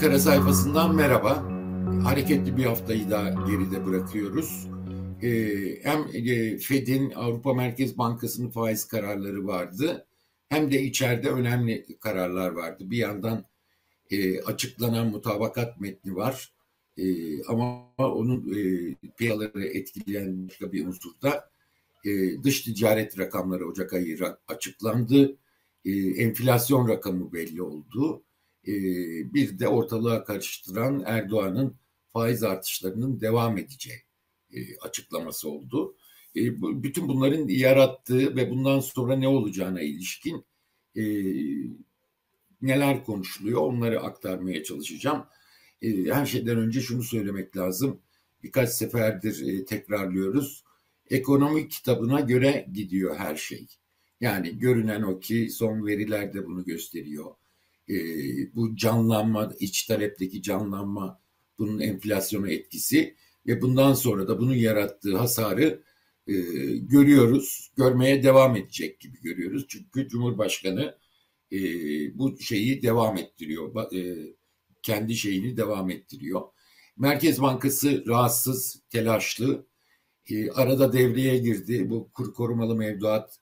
Ankara sayfasından merhaba. Hareketli bir haftayı da geride bırakıyoruz. Ee, hem e, Fed'in Avrupa Merkez Bankası'nın faiz kararları vardı. Hem de içeride önemli kararlar vardı. Bir yandan e, açıklanan mutabakat metni var. E, ama onun e, piyaları etkileyen başka bir unsur da dış ticaret rakamları Ocak ayı açıklandı. Enflasyon rakamı belli oldu ee, bir de ortalığa karıştıran Erdoğan'ın faiz artışlarının devam edeceği e, açıklaması oldu. E, bütün bunların yarattığı ve bundan sonra ne olacağına ilişkin e, neler konuşuluyor onları aktarmaya çalışacağım. Her şeyden önce şunu söylemek lazım. Birkaç seferdir tekrarlıyoruz. Ekonomi kitabına göre gidiyor her şey. Yani görünen o ki son veriler de bunu gösteriyor e, bu canlanma, iç talepteki canlanma bunun enflasyona etkisi ve bundan sonra da bunun yarattığı hasarı e, görüyoruz, görmeye devam edecek gibi görüyoruz. Çünkü Cumhurbaşkanı e, bu şeyi devam ettiriyor, e, kendi şeyini devam ettiriyor. Merkez Bankası rahatsız, telaşlı, e, arada devreye girdi. Bu kur korumalı mevduat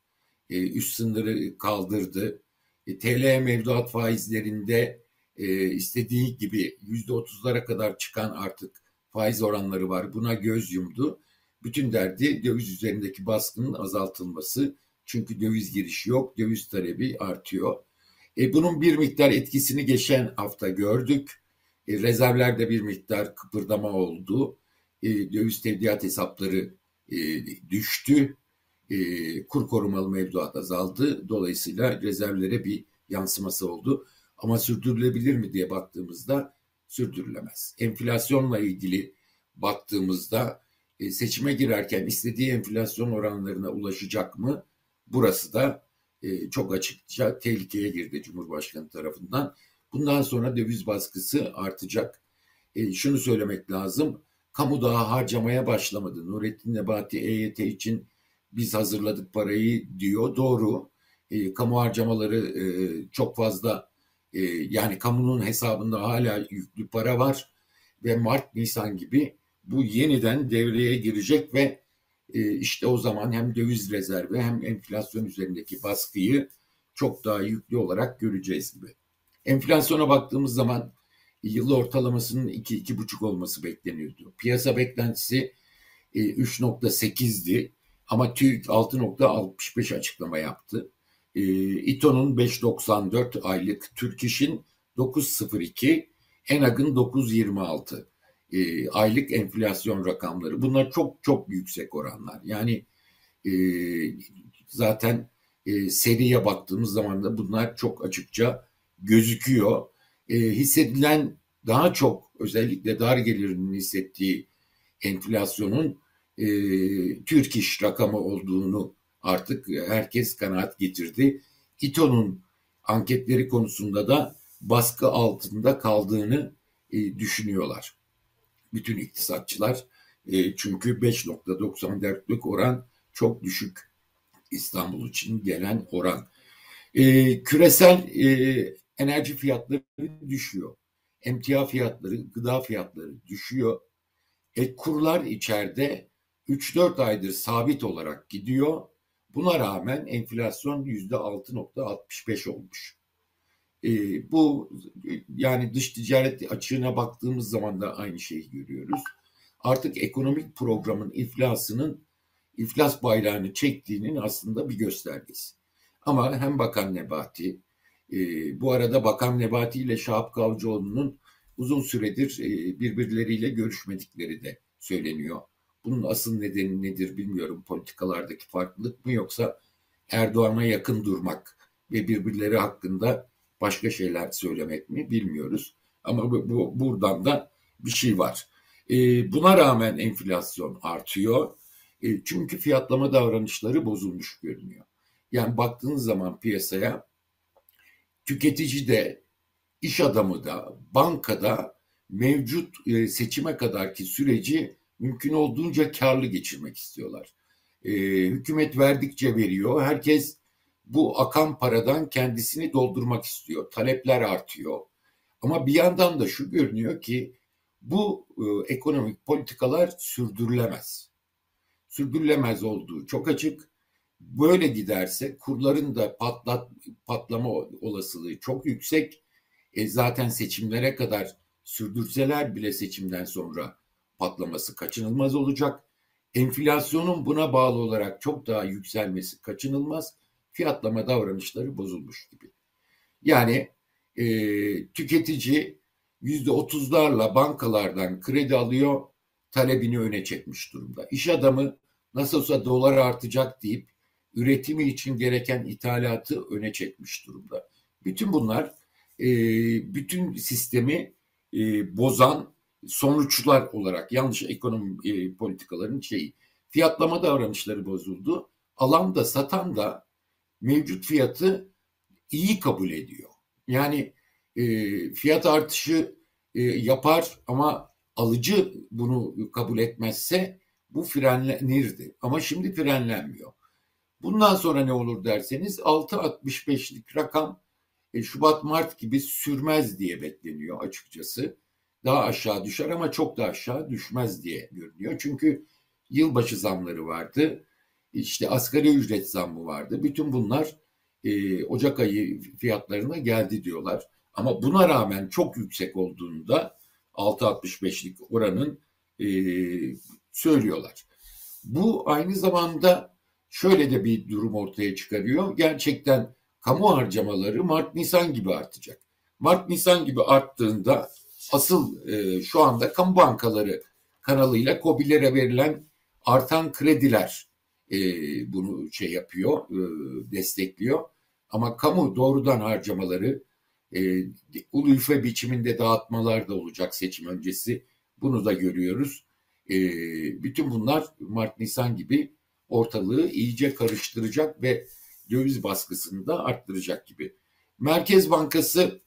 e, üst sınırı kaldırdı e, TL mevduat faizlerinde e, istediği gibi yüzde otuzlara kadar çıkan artık faiz oranları var. Buna göz yumdu. Bütün derdi döviz üzerindeki baskının azaltılması. Çünkü döviz girişi yok, döviz talebi artıyor. E, bunun bir miktar etkisini geçen hafta gördük. E, rezervlerde bir miktar kıpırdama oldu. E, döviz tevdiat hesapları e, düştü e, kur korumalı mevduat azaldı. Dolayısıyla rezervlere bir yansıması oldu. Ama sürdürülebilir mi diye baktığımızda sürdürülemez. Enflasyonla ilgili baktığımızda e, seçime girerken istediği enflasyon oranlarına ulaşacak mı? Burası da e, çok açıkça tehlikeye girdi Cumhurbaşkanı tarafından. Bundan sonra döviz baskısı artacak. E, şunu söylemek lazım. Kamu daha harcamaya başlamadı. Nurettin Nebati EYT için biz hazırladık parayı diyor. Doğru. E, kamu harcamaları e, çok fazla e, yani kamunun hesabında hala yüklü para var ve Mart Nisan gibi bu yeniden devreye girecek ve e, işte o zaman hem döviz rezervi hem enflasyon üzerindeki baskıyı çok daha yüklü olarak göreceğiz gibi. Enflasyona baktığımız zaman yıl ortalamasının 2-2,5 olması bekleniyordu. Piyasa beklentisi e, 3.8'di. Ama TÜİK 6.65 açıklama yaptı. E, İTO'nun 5.94 aylık, Türk İş'in 9.02, ENAG'ın 9.26 e, aylık enflasyon rakamları. Bunlar çok çok yüksek oranlar. Yani e, zaten e, seriye baktığımız zaman da bunlar çok açıkça gözüküyor. E, hissedilen daha çok özellikle dar gelirinin hissettiği enflasyonun e, Türk iş rakamı olduğunu artık herkes kanaat getirdi. İTO'nun anketleri konusunda da baskı altında kaldığını e, düşünüyorlar. Bütün iktisatçılar e, çünkü 5.94'lük oran çok düşük İstanbul için gelen oran. E, küresel e, enerji fiyatları düşüyor. Emtia fiyatları, gıda fiyatları düşüyor. E, kurlar içeride 3-4 aydır sabit olarak gidiyor. Buna rağmen enflasyon yüzde 6.65 olmuş. E, bu yani dış ticaret açığına baktığımız zaman da aynı şeyi görüyoruz. Artık ekonomik programın iflasının iflas bayrağını çektiğinin aslında bir göstergesi. Ama hem Bakan Nebati, e, bu arada Bakan Nebati ile Şahap Kavcıoğlu'nun uzun süredir e, birbirleriyle görüşmedikleri de söyleniyor. Bunun asıl nedeni nedir bilmiyorum. Politikalardaki farklılık mı yoksa Erdoğan'a yakın durmak ve birbirleri hakkında başka şeyler söylemek mi bilmiyoruz. Ama bu, bu buradan da bir şey var. E, buna rağmen enflasyon artıyor. E, çünkü fiyatlama davranışları bozulmuş görünüyor. Yani baktığınız zaman piyasaya tüketici de, iş adamı da, bankada mevcut e, seçime kadarki süreci mümkün olduğunca karlı geçirmek istiyorlar. E, hükümet verdikçe veriyor. Herkes bu akan paradan kendisini doldurmak istiyor. Talepler artıyor. Ama bir yandan da şu görünüyor ki bu e, ekonomik politikalar sürdürülemez. Sürdürülemez olduğu çok açık. Böyle giderse kurların da patlat, patlama olasılığı çok yüksek. E, zaten seçimlere kadar sürdürseler bile seçimden sonra patlaması kaçınılmaz olacak. Enflasyonun buna bağlı olarak çok daha yükselmesi kaçınılmaz. Fiyatlama davranışları bozulmuş gibi. Yani e, tüketici yüzde otuzlarla bankalardan kredi alıyor, talebini öne çekmiş durumda. İş adamı nasıl olsa dolar artacak deyip üretimi için gereken ithalatı öne çekmiş durumda. Bütün bunlar e, bütün sistemi e, bozan sonuçlar olarak yanlış ekonomi e, politikaların şeyi. Fiyatlama davranışları bozuldu. Alan da satan da mevcut fiyatı iyi kabul ediyor. Yani e, fiyat artışı e, yapar ama alıcı bunu kabul etmezse bu frenlenirdi. Ama şimdi frenlenmiyor. Bundan sonra ne olur derseniz 6.65'lik rakam e, Şubat-Mart gibi sürmez diye bekleniyor açıkçası. Daha aşağı düşer ama çok da aşağı düşmez diye görünüyor. Çünkü yılbaşı zamları vardı. İşte asgari ücret zammı vardı. Bütün bunlar e, Ocak ayı fiyatlarına geldi diyorlar. Ama buna rağmen çok yüksek olduğunda 6.65'lik oranın e, söylüyorlar. Bu aynı zamanda şöyle de bir durum ortaya çıkarıyor. Gerçekten kamu harcamaları Mart-Nisan gibi artacak. Mart-Nisan gibi arttığında asıl e, şu anda kamu bankaları kanalıyla COBİ'lere verilen artan krediler e, bunu şey yapıyor, e, destekliyor. Ama kamu doğrudan harcamaları e, ulu üfe biçiminde dağıtmalar da olacak seçim öncesi. Bunu da görüyoruz. E, bütün bunlar Mart-Nisan gibi ortalığı iyice karıştıracak ve döviz baskısını da arttıracak gibi. Merkez Bankası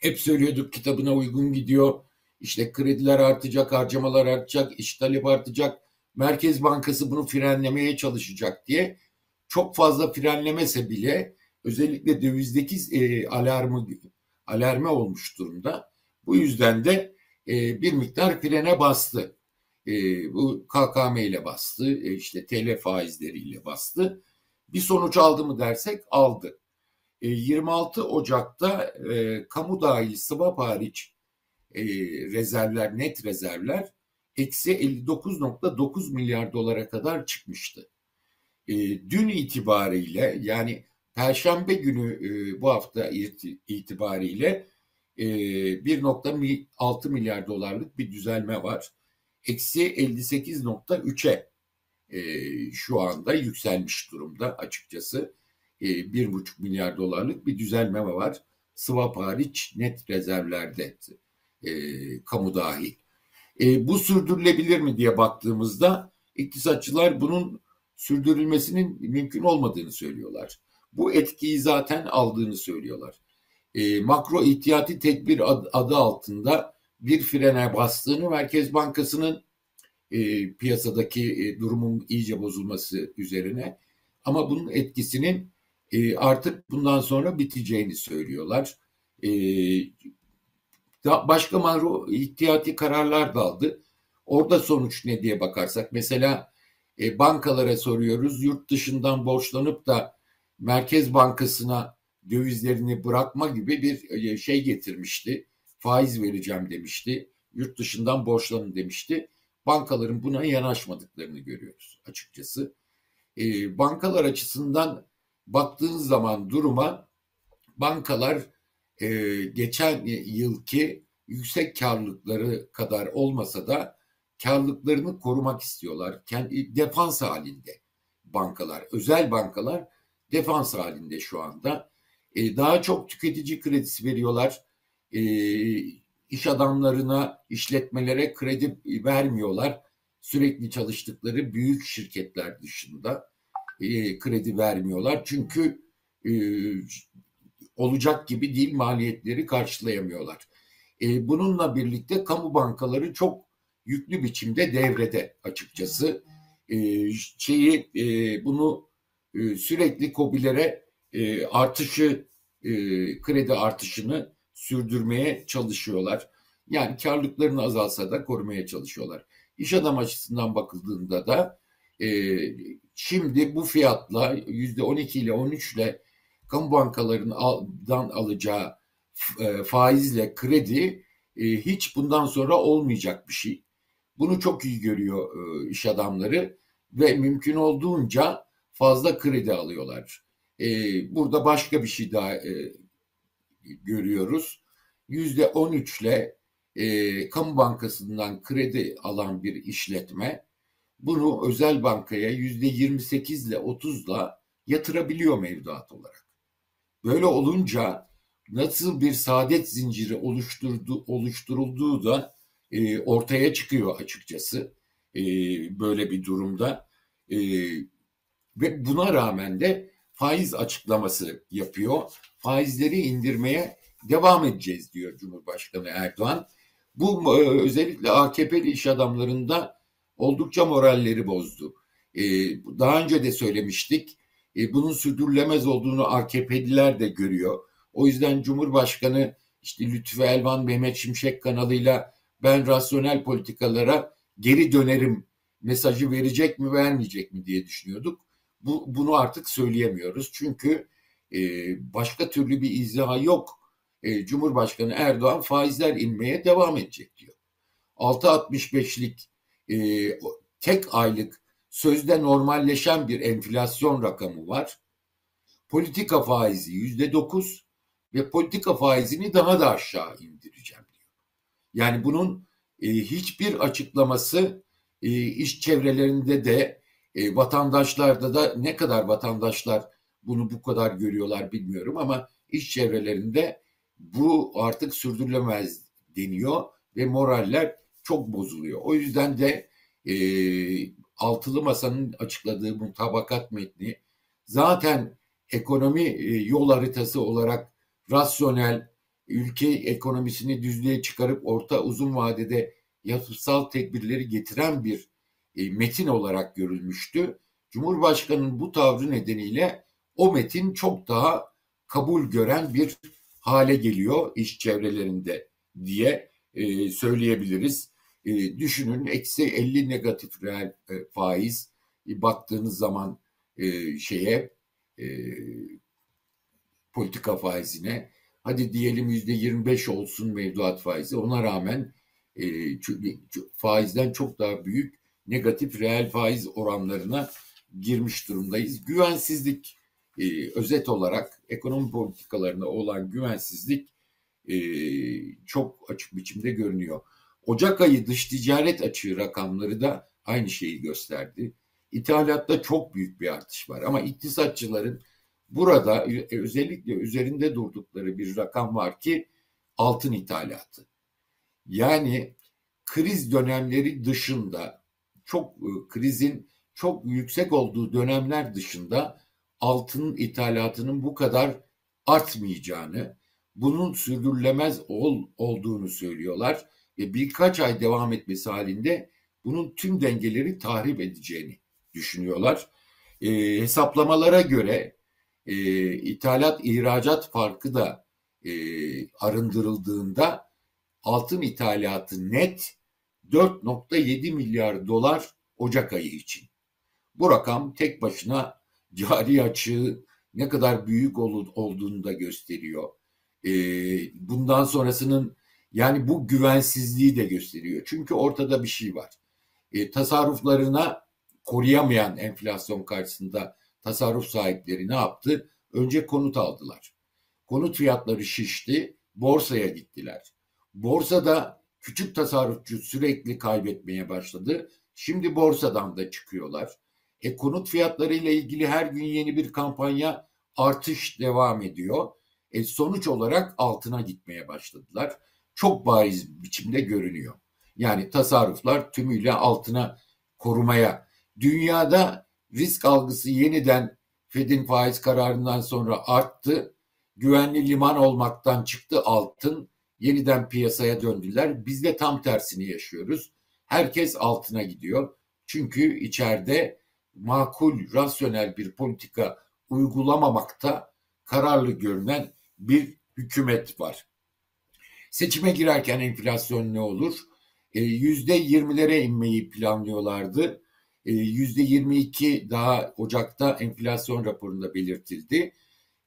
hep söylüyorduk kitabına uygun gidiyor. İşte krediler artacak, harcamalar artacak, iş talep artacak. Merkez Bankası bunu frenlemeye çalışacak diye. Çok fazla frenlemese bile özellikle dövizdeki e, alarmı alarme olmuş durumda. Bu yüzden de e, bir miktar frene bastı. E, bu KKM ile bastı, e, işte TL faizleriyle bastı. Bir sonuç aldı mı dersek aldı. E, 26 Ocak'ta e, kamu dahil swap hariç e, rezervler, net rezervler eksi 59.9 milyar dolara kadar çıkmıştı. E, dün itibariyle yani Perşembe günü e, bu hafta itibariyle e, 1.6 milyar dolarlık bir düzelme var. Eksi 58.3'e e, şu anda yükselmiş durumda açıkçası. E, 1.5 milyar dolarlık bir düzelme var. Swap hariç net rezervlerde e, kamu dahil. E, bu sürdürülebilir mi diye baktığımızda iktisatçılar bunun sürdürülmesinin mümkün olmadığını söylüyorlar bu etkiyi zaten aldığını söylüyorlar. E, makro ihtiyati tedbir ad, adı altında bir frene bastığını Merkez Bankası'nın e, piyasadaki e, durumun iyice bozulması üzerine ama bunun etkisinin e, artık bundan sonra biteceğini söylüyorlar. E, başka makro ihtiyati kararlar da aldı. Orada sonuç ne diye bakarsak mesela e, bankalara soruyoruz yurt dışından borçlanıp da Merkez Bankası'na dövizlerini bırakma gibi bir e, şey getirmişti. Faiz vereceğim demişti. Yurt dışından borçlanın demişti. Bankaların buna yanaşmadıklarını görüyoruz açıkçası. E, bankalar açısından baktığınız zaman duruma bankalar e, geçen yılki yüksek karlılıkları kadar olmasa da karlılıklarını korumak istiyorlar. Kendi defans halinde bankalar, özel bankalar defans halinde şu anda. E, daha çok tüketici kredisi veriyorlar. E, iş adamlarına, işletmelere kredi vermiyorlar. Sürekli çalıştıkları büyük şirketler dışında e, kredi vermiyorlar. Çünkü e, olacak gibi değil maliyetleri karşılayamıyorlar. E, bununla birlikte kamu bankaları çok yüklü biçimde devrede açıkçası. Şeyi bunu sürekli COBİ'lere e, artışı, kredi artışını sürdürmeye çalışıyorlar. Yani karlılıklarını azalsa da korumaya çalışıyorlar. İş adam açısından bakıldığında da şimdi bu fiyatla yüzde 12 ile 13 ile kamu bankalarından alacağı e, faizle kredi e, hiç bundan sonra olmayacak bir şey. Bunu çok iyi görüyor e, iş adamları ve mümkün olduğunca fazla kredi alıyorlar. Burada başka bir şey daha görüyoruz. Yüzde 13 ile kamu bankasından kredi alan bir işletme bunu özel bankaya yüzde 28 ile 30 ile yatırabiliyor mevduat olarak. Böyle olunca nasıl bir saadet zinciri oluşturdu, oluşturulduğu da e, ortaya çıkıyor açıkçası e, böyle bir durumda. E, ve buna rağmen de faiz açıklaması yapıyor. Faizleri indirmeye devam edeceğiz diyor Cumhurbaşkanı Erdoğan. Bu e, özellikle AKP'li iş adamlarında oldukça moralleri bozdu. E, daha önce de söylemiştik. E, bunun sürdürülemez olduğunu AKP'liler de görüyor. O yüzden Cumhurbaşkanı işte Lütfü Elvan, Mehmet Şimşek kanalıyla ben rasyonel politikalara geri dönerim mesajı verecek mi vermeyecek mi diye düşünüyorduk. Bu, bunu artık söyleyemiyoruz. Çünkü e, başka türlü bir izah yok. E, Cumhurbaşkanı Erdoğan faizler inmeye devam edecek diyor. 6.65'lik e, tek aylık sözde normalleşen bir enflasyon rakamı var. Politika faizi yüzde dokuz ve politika faizini daha da aşağı indireceğim diyor. Yani bunun e, hiçbir açıklaması e, iş çevrelerinde de e, vatandaşlarda da ne kadar vatandaşlar bunu bu kadar görüyorlar bilmiyorum ama iş çevrelerinde bu artık sürdürülemez deniyor ve moraller çok bozuluyor. O yüzden de e, altılı masanın açıkladığı mutabakat metni zaten ekonomi e, yol haritası olarak rasyonel ülke ekonomisini düzlüğe çıkarıp orta uzun vadede yapısal tedbirleri getiren bir e, metin olarak görülmüştü. Cumhurbaşkanının bu tavrı nedeniyle o metin çok daha kabul gören bir hale geliyor iş çevrelerinde diye e, söyleyebiliriz. E, düşünün eksi 50 negatif reel e, faiz e, baktığınız zaman e, şeye e, politika faizine hadi diyelim yüzde 25 olsun mevduat faizi ona rağmen e, faizden çok daha büyük negatif reel faiz oranlarına girmiş durumdayız. Güvensizlik e, özet olarak ekonomi politikalarına olan güvensizlik e, çok açık biçimde görünüyor. Ocak ayı dış ticaret açığı rakamları da aynı şeyi gösterdi. İthalatta çok büyük bir artış var ama iktisatçıların burada özellikle üzerinde durdukları bir rakam var ki altın ithalatı. Yani kriz dönemleri dışında çok e, krizin çok yüksek olduğu dönemler dışında altın ithalatının bu kadar artmayacağını, bunun sürdürülemez ol, olduğunu söylüyorlar ve birkaç ay devam etmesi halinde bunun tüm dengeleri tahrip edeceğini düşünüyorlar. E, hesaplamalara göre e, ithalat ihracat farkı da e, arındırıldığında altın ithalatı net 4.7 milyar dolar Ocak ayı için. Bu rakam tek başına cari açığı ne kadar büyük olduğunu da gösteriyor. E, bundan sonrasının yani bu güvensizliği de gösteriyor. Çünkü ortada bir şey var. E, tasarruflarına koruyamayan enflasyon karşısında tasarruf sahipleri ne yaptı? Önce konut aldılar. Konut fiyatları şişti, borsaya gittiler. Borsada küçük tasarrufçu sürekli kaybetmeye başladı. Şimdi borsadan da çıkıyorlar. E, konut fiyatları ile ilgili her gün yeni bir kampanya artış devam ediyor. E, sonuç olarak altına gitmeye başladılar. Çok bariz biçimde görünüyor. Yani tasarruflar tümüyle altına korumaya. Dünyada risk algısı yeniden Fed'in faiz kararından sonra arttı. Güvenli liman olmaktan çıktı altın. Yeniden piyasaya döndüler. Biz de tam tersini yaşıyoruz. Herkes altına gidiyor. Çünkü içeride makul, rasyonel bir politika uygulamamakta kararlı görünen bir hükümet var. Seçime girerken enflasyon ne olur? E, yüzde yirmilere inmeyi planlıyorlardı. E, yüzde yirmi iki daha Ocak'ta enflasyon raporunda belirtildi.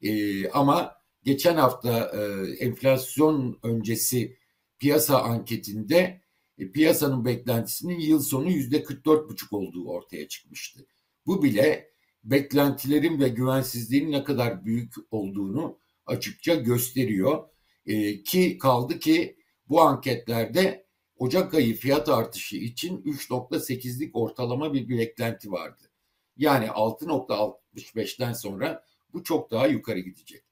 E, ama geçen hafta enflasyon öncesi piyasa anketinde piyasanın beklentisinin yıl sonu yüzde 44 buçuk olduğu ortaya çıkmıştı. Bu bile beklentilerin ve güvensizliğin ne kadar büyük olduğunu açıkça gösteriyor. E, ki kaldı ki bu anketlerde Ocak ayı fiyat artışı için 3.8'lik ortalama bir beklenti vardı. Yani 6.65'ten sonra bu çok daha yukarı gidecek.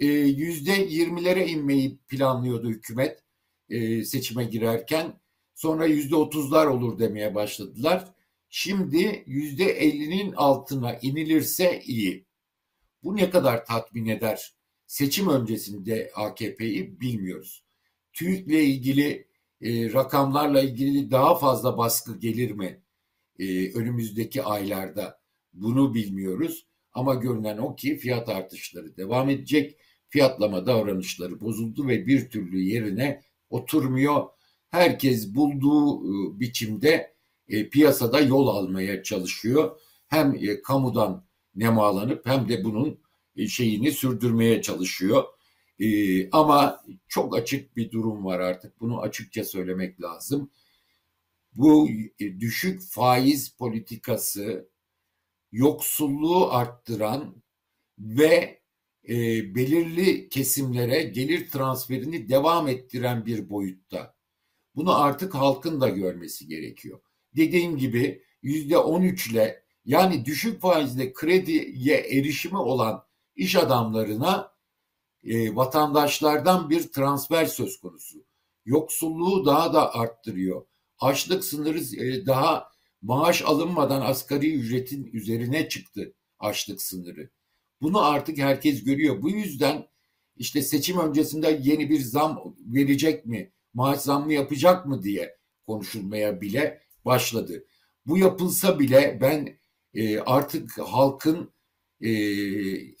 %20'lere e, inmeyi planlıyordu hükümet e, seçime girerken. Sonra %30'lar olur demeye başladılar. Şimdi %50'nin altına inilirse iyi. Bu ne kadar tatmin eder seçim öncesinde AKP'yi bilmiyoruz. TÜİK'le ilgili e, rakamlarla ilgili daha fazla baskı gelir mi e, önümüzdeki aylarda bunu bilmiyoruz. Ama görünen o ki fiyat artışları devam edecek. Fiyatlama davranışları bozuldu ve bir türlü yerine oturmuyor. Herkes bulduğu e, biçimde e, piyasada yol almaya çalışıyor. Hem e, kamudan nemalanıp hem de bunun şeyini sürdürmeye çalışıyor. E, ama çok açık bir durum var artık. Bunu açıkça söylemek lazım. Bu e, düşük faiz politikası yoksulluğu arttıran ve e, belirli kesimlere gelir transferini devam ettiren bir boyutta. Bunu artık halkın da görmesi gerekiyor. Dediğim gibi yüzde on üçle yani düşük faizle krediye erişimi olan iş adamlarına e, vatandaşlardan bir transfer söz konusu. Yoksulluğu daha da arttırıyor. Açlık sınırı e, daha maaş alınmadan asgari ücretin üzerine çıktı açlık sınırı. Bunu artık herkes görüyor. Bu yüzden işte seçim öncesinde yeni bir zam verecek mi, maaş zammı yapacak mı diye konuşulmaya bile başladı. Bu yapılsa bile ben e, artık halkın e,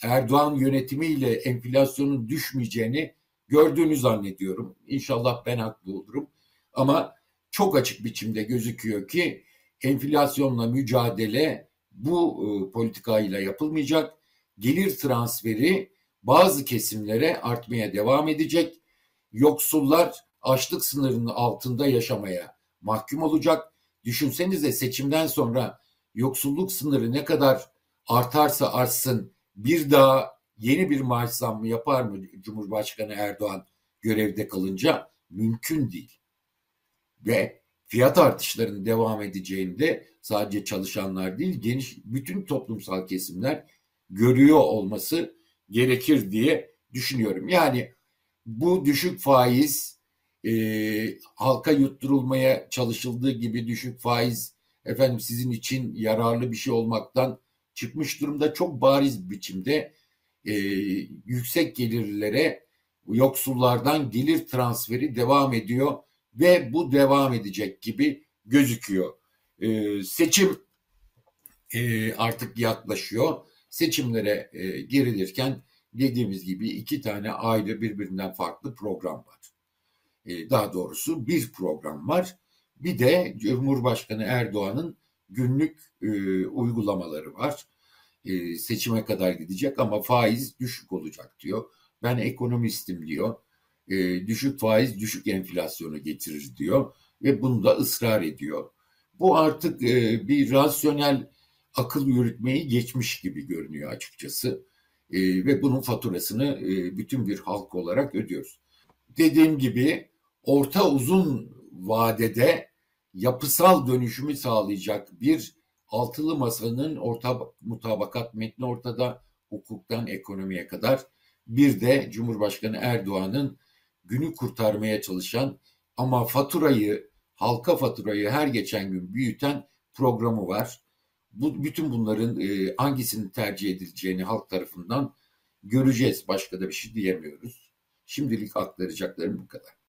Erdoğan yönetimiyle enflasyonun düşmeyeceğini gördüğünü zannediyorum. İnşallah ben haklı olurum. Ama çok açık biçimde gözüküyor ki enflasyonla mücadele bu e, politikayla yapılmayacak. Gelir transferi bazı kesimlere artmaya devam edecek. Yoksullar açlık sınırının altında yaşamaya mahkum olacak. Düşünsenize seçimden sonra yoksulluk sınırı ne kadar artarsa artsın bir daha yeni bir maaş zammı yapar mı Cumhurbaşkanı Erdoğan görevde kalınca? Mümkün değil. Ve fiyat artışlarının devam edeceğinde sadece çalışanlar değil geniş bütün toplumsal kesimler görüyor olması gerekir diye düşünüyorum. Yani bu düşük faiz e, halka yutturulmaya çalışıldığı gibi düşük faiz efendim sizin için yararlı bir şey olmaktan çıkmış durumda çok bariz biçimde e, yüksek gelirlere yoksullardan gelir transferi devam ediyor ve bu devam edecek gibi gözüküyor. E, seçim e, artık yaklaşıyor. Seçimlere e, girilirken dediğimiz gibi iki tane ayrı birbirinden farklı program var. E, daha doğrusu bir program var. Bir de Cumhurbaşkanı Erdoğan'ın günlük e, uygulamaları var. E, seçime kadar gidecek ama faiz düşük olacak diyor. Ben ekonomistim diyor. E, düşük faiz düşük enflasyonu getirir diyor ve bunu da ısrar ediyor. Bu artık e, bir rasyonel akıl yürütmeyi geçmiş gibi görünüyor açıkçası. E, ve bunun faturasını e, bütün bir halk olarak ödüyoruz. Dediğim gibi orta uzun vadede yapısal dönüşümü sağlayacak bir altılı masanın orta mutabakat metni ortada hukuktan ekonomiye kadar bir de Cumhurbaşkanı Erdoğan'ın günü kurtarmaya çalışan ama faturayı halka faturayı her geçen gün büyüten programı var. Bu bütün bunların e, hangisinin tercih edileceğini halk tarafından göreceğiz. Başka da bir şey diyemiyoruz. Şimdilik aktaracaklarım bu kadar.